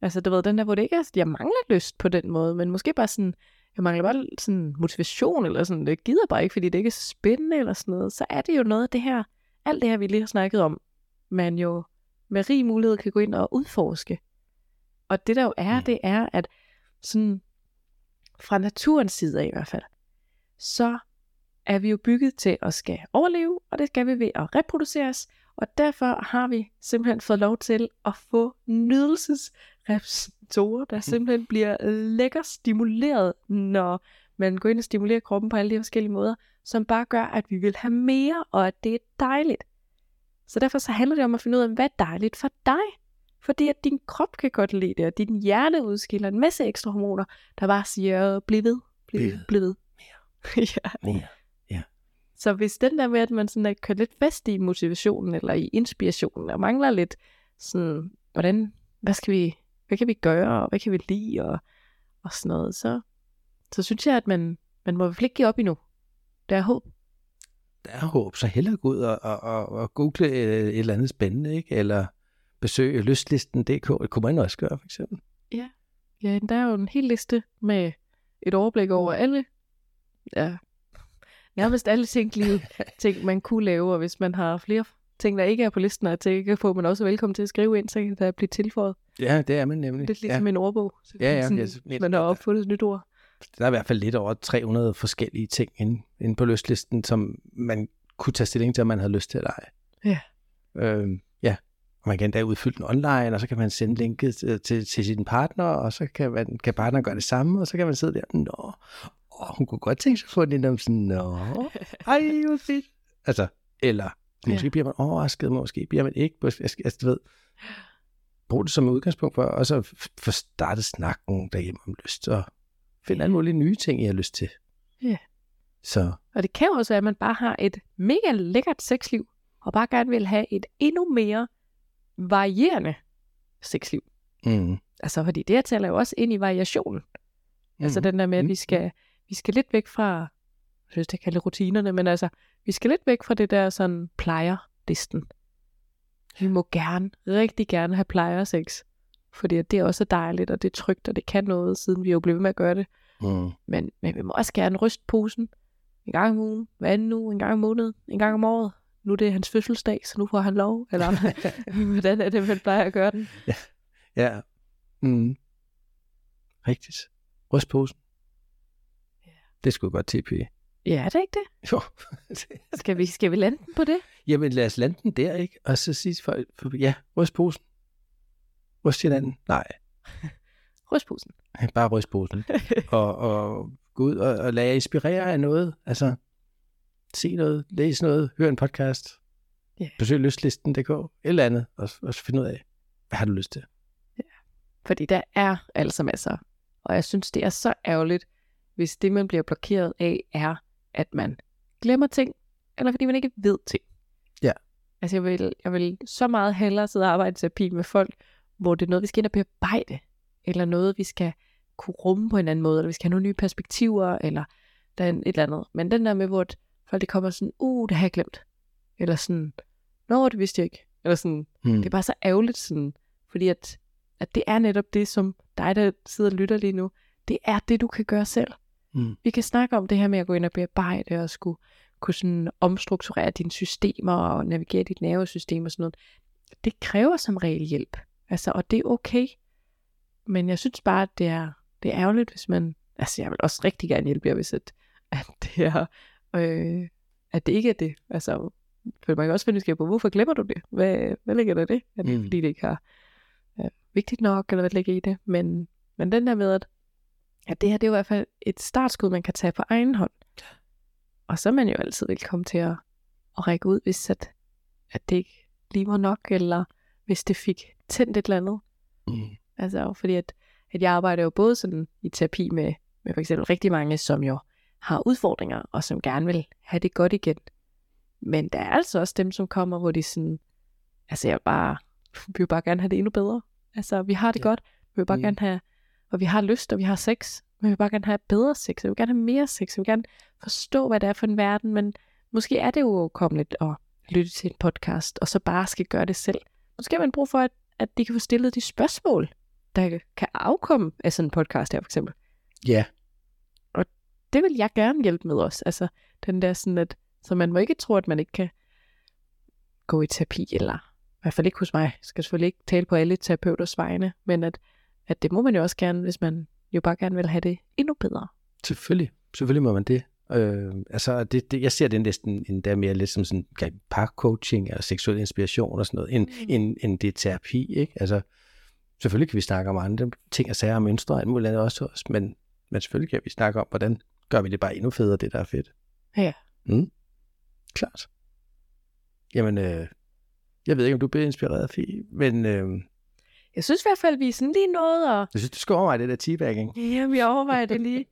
Altså du ved, den der, hvor det ikke er, jeg mangler lyst på den måde, men måske bare sådan, jeg mangler bare sådan motivation, eller sådan, det gider bare ikke, fordi det ikke er så spændende, eller sådan noget, så er det jo noget af det her, alt det her, vi lige har snakket om, man jo med rig mulighed kan gå ind og udforske. Og det der jo er, Mm. det er, at sådan fra naturens side af i hvert fald, så er vi jo bygget til at skal overleve, og det skal vi ved at reproduceres, og derfor har vi simpelthen fået lov til at få nydelsesreceptorer, der simpelthen bliver lækker stimuleret, når man går ind og stimulerer kroppen på alle de forskellige måder, som bare gør, at vi vil have mere, og at det er dejligt. Så derfor så handler det om at finde ud af, hvad er dejligt for dig? Fordi at din krop kan godt lide det, og din hjerne udskiller en masse ekstra hormoner, der bare siger, bliv ved, bliv ved, Bliv ved. ved. ja. Mere. Så hvis den der med, at man sådan er kørt lidt fast i motivationen eller i inspirationen, og mangler lidt sådan, hvordan, hvad skal vi, hvad kan vi gøre, og hvad kan vi lide, og, og sådan noget, så, så synes jeg, at man, man må i hvert fald ikke give op endnu. Der er håb. Der er håb, så hellere gå ud og, og, og, og google et, et eller andet spændende, ikke? Eller besøge lystlisten.dk. Det kunne man også gøre, for eksempel. Ja, der er jo en hel liste med et overblik over alle, ja, nærmest alle tænkelige ting, man kunne lave, og hvis man har flere ting, der ikke er på listen, og tænker på, man også er velkommen til at skrive ind, så kan der blive tilføjet. Ja, det er man nemlig. Lidt ligesom ja. en ordbog. Så Ja, ja, sådan, yes, hvis man har opfundet et nyt ord. Der er i hvert fald lidt over 300 forskellige ting inde, inde på lystlisten, som man kunne tage stilling til, om man havde lyst til at lege. Ja. Øhm, ja, og man kan endda udfylde den online, og så kan man sende linket til, til, til sin partner, og så kan, man, kan partneren gøre det samme, og så kan man sidde der, nå, åh, hun kunne godt tænke sig at få den om sådan, nå, ej, hvor fedt. Altså, eller måske Ja. bliver man overrasket, måske bliver man ikke, altså du ved, brug det som udgangspunkt for, og så få startet snakken derhjemme om lyst, og finde alle mulige nye ting, I har lyst til. Ja. Så Og det kan jo også være, at man bare har et mega lækkert sexliv, og bare gerne vil have et endnu mere varierende sexliv. mm, Altså, fordi det her taler jo også ind i variationen. Mm. Altså den der med, at Mm. vi skal, vi skal lidt væk fra, jeg synes, det kalder rutinerne, men altså, vi skal lidt væk fra det der sådan plejer-listen. Vi må gerne, rigtig gerne have plejer-sex. Fordi det også er dejligt, og det er trygt, og det kan noget, siden vi jo ved med at gøre det. Mm. Men, men vi må også gerne ryste posen en gang om ugen, hver anden uge, en gang om måneden, en gang om året. Nu er det hans fødselsdag, så nu får han lov. Eller hvordan er det, man plejer at gøre den? Ja. Mm. Rigtigt. Rystposen. Det skulle godt TP. Ja, er det ikke det? Jo. Skal vi, skal vi lande den på det? Jamen lad os lande den der, ikke? Og så sige til folk, for, ja, rystposen. Ryst hinanden. Nej, Rystposen. bare rystposen. og, og gå ud og, og lade jer inspirere af noget. Altså, se noget, læs noget, hør en podcast. Ja. Besøg lystlisten.dk, et eller andet, og, og finde ud af, hvad har du lyst til? Fordi der er altså masser. Og jeg synes, det er så ærgerligt, hvis det, man bliver blokeret af, er, at man glemmer ting, eller fordi man ikke ved ting. Ja. Altså, jeg vil, jeg vil så meget hellere sidde og arbejde i terapi med folk, hvor det er noget, vi skal ind og bearbejde, eller noget, vi skal kunne rumme på en anden måde, eller vi skal have nogle nye perspektiver, eller der er et eller andet. Men den der med, hvor folk det kommer sådan, uh, det har jeg glemt. Eller sådan, nå, det vidste jeg ikke. Eller sådan, Hmm. det er bare så ærgerligt sådan, fordi at, at det er netop det, som dig, der sidder og lytter lige nu, det er det, du kan gøre selv. Mm. Vi kan snakke om det her med at gå ind og bearbejde og skulle kunne sådan omstrukturere dine systemer og navigere dit nervesystem og sådan noget. Det kræver som regel hjælp. Altså, og det er okay. Men jeg synes bare, at det er, det er ærgerligt, hvis man... Altså, jeg vil også rigtig gerne hjælpe jer, hvis at, at det er... Øh, at det ikke er det. Altså, for man kan også finde af, på, hvorfor glemmer du det? Hvad, hvad ligger der i det? Er det Mm. fordi, det ikke er øh, vigtigt nok, eller hvad ligger i det? Men, men den der med, at, at det her, det er jo i hvert fald et startskud, man kan tage på egen hånd. Og så er man jo altid velkommen til at, at række ud, hvis at, at det ikke lige var nok, eller hvis det fik tændt et eller andet. Mm. Altså, fordi at, at jeg arbejder jo både sådan i terapi med, med for eksempel rigtig mange, som jo har udfordringer, og som gerne vil have det godt igen. Men der er altså også dem, som kommer, hvor de sådan, altså jeg bare, vi vil bare gerne have det endnu bedre. Altså, vi har det Ja. godt, vi vil bare mm. gerne have, og vi har lyst, og vi har sex, men vi vil bare gerne have bedre sex, og vi vil gerne have mere sex, og vi vil gerne forstå, hvad det er for en verden, men måske er det jo ukommeligt at lytte til en podcast, og så bare skal gøre det selv. Måske har man brug for, at, at de kan få stillet de spørgsmål, der kan afkomme af sådan en podcast her, for eksempel. Ja. Det vil jeg gerne hjælpe med også. Altså, den der sådan, at så man må ikke tro, at man ikke kan gå i terapi, eller i hvert fald ikke hos mig. Jeg skal selvfølgelig ikke tale på alle terapeuters vegne, men at, at det må man jo også gerne, hvis man jo bare gerne vil have det endnu bedre. Selvfølgelig. Selvfølgelig må man det. Øh, altså, det, det, jeg ser det næsten endda mere lidt som sådan parcoaching eller seksuel inspiration og sådan noget, end, mm. End, end det er terapi, ikke? Altså, selvfølgelig kan vi snakke om andre ting og sager og mønstre og alt muligt andet også, også men, men selvfølgelig kan vi snakke om, hvordan gør vi det bare endnu federe, det der er fedt. Ja. Mm. Klart. Jamen, øh, jeg ved ikke, om du bliver inspireret, Fie, men øh, Jeg synes i hvert fald, vi er sådan lige noget, og jeg synes, du skal overveje det der teabagging. jamen, jeg overvejer det lige.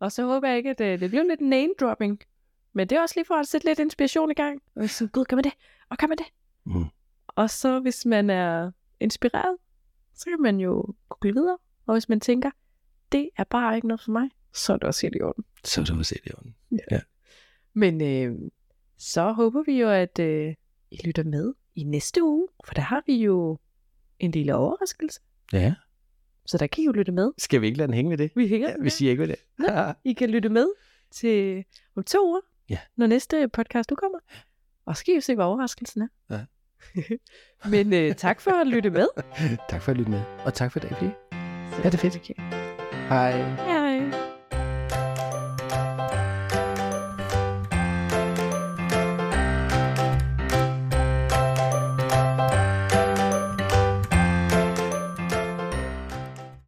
og så håber jeg ikke, at det, det bliver lidt name-dropping. Men det er også lige for at sætte lidt inspiration i gang. Og så, gud, kan man det? Og kan man det? Mm. Og så hvis man er inspireret, så kan man jo google videre. Og hvis man tænker, det er bare ikke noget for mig, så er det også helt i orden. Så er du se det i orden. Men øh, så håber vi jo, at øh, I lytter med i næste uge, for der har vi jo en lille overraskelse. Ja. Så der kan I jo lytte med. Skal vi ikke lade den hænge ved det? Vi hænger Ja, vi siger ikke ved det. I kan lytte med til om to uger, Ja. når næste podcast udkommer. Og så skal I jo se, hvad overraskelsen er. Ja. Men øh, tak for at lytte med. tak for at lytte med, og tak for i dag. Så, Ja, det er fedt. Okay. Hej. Ja.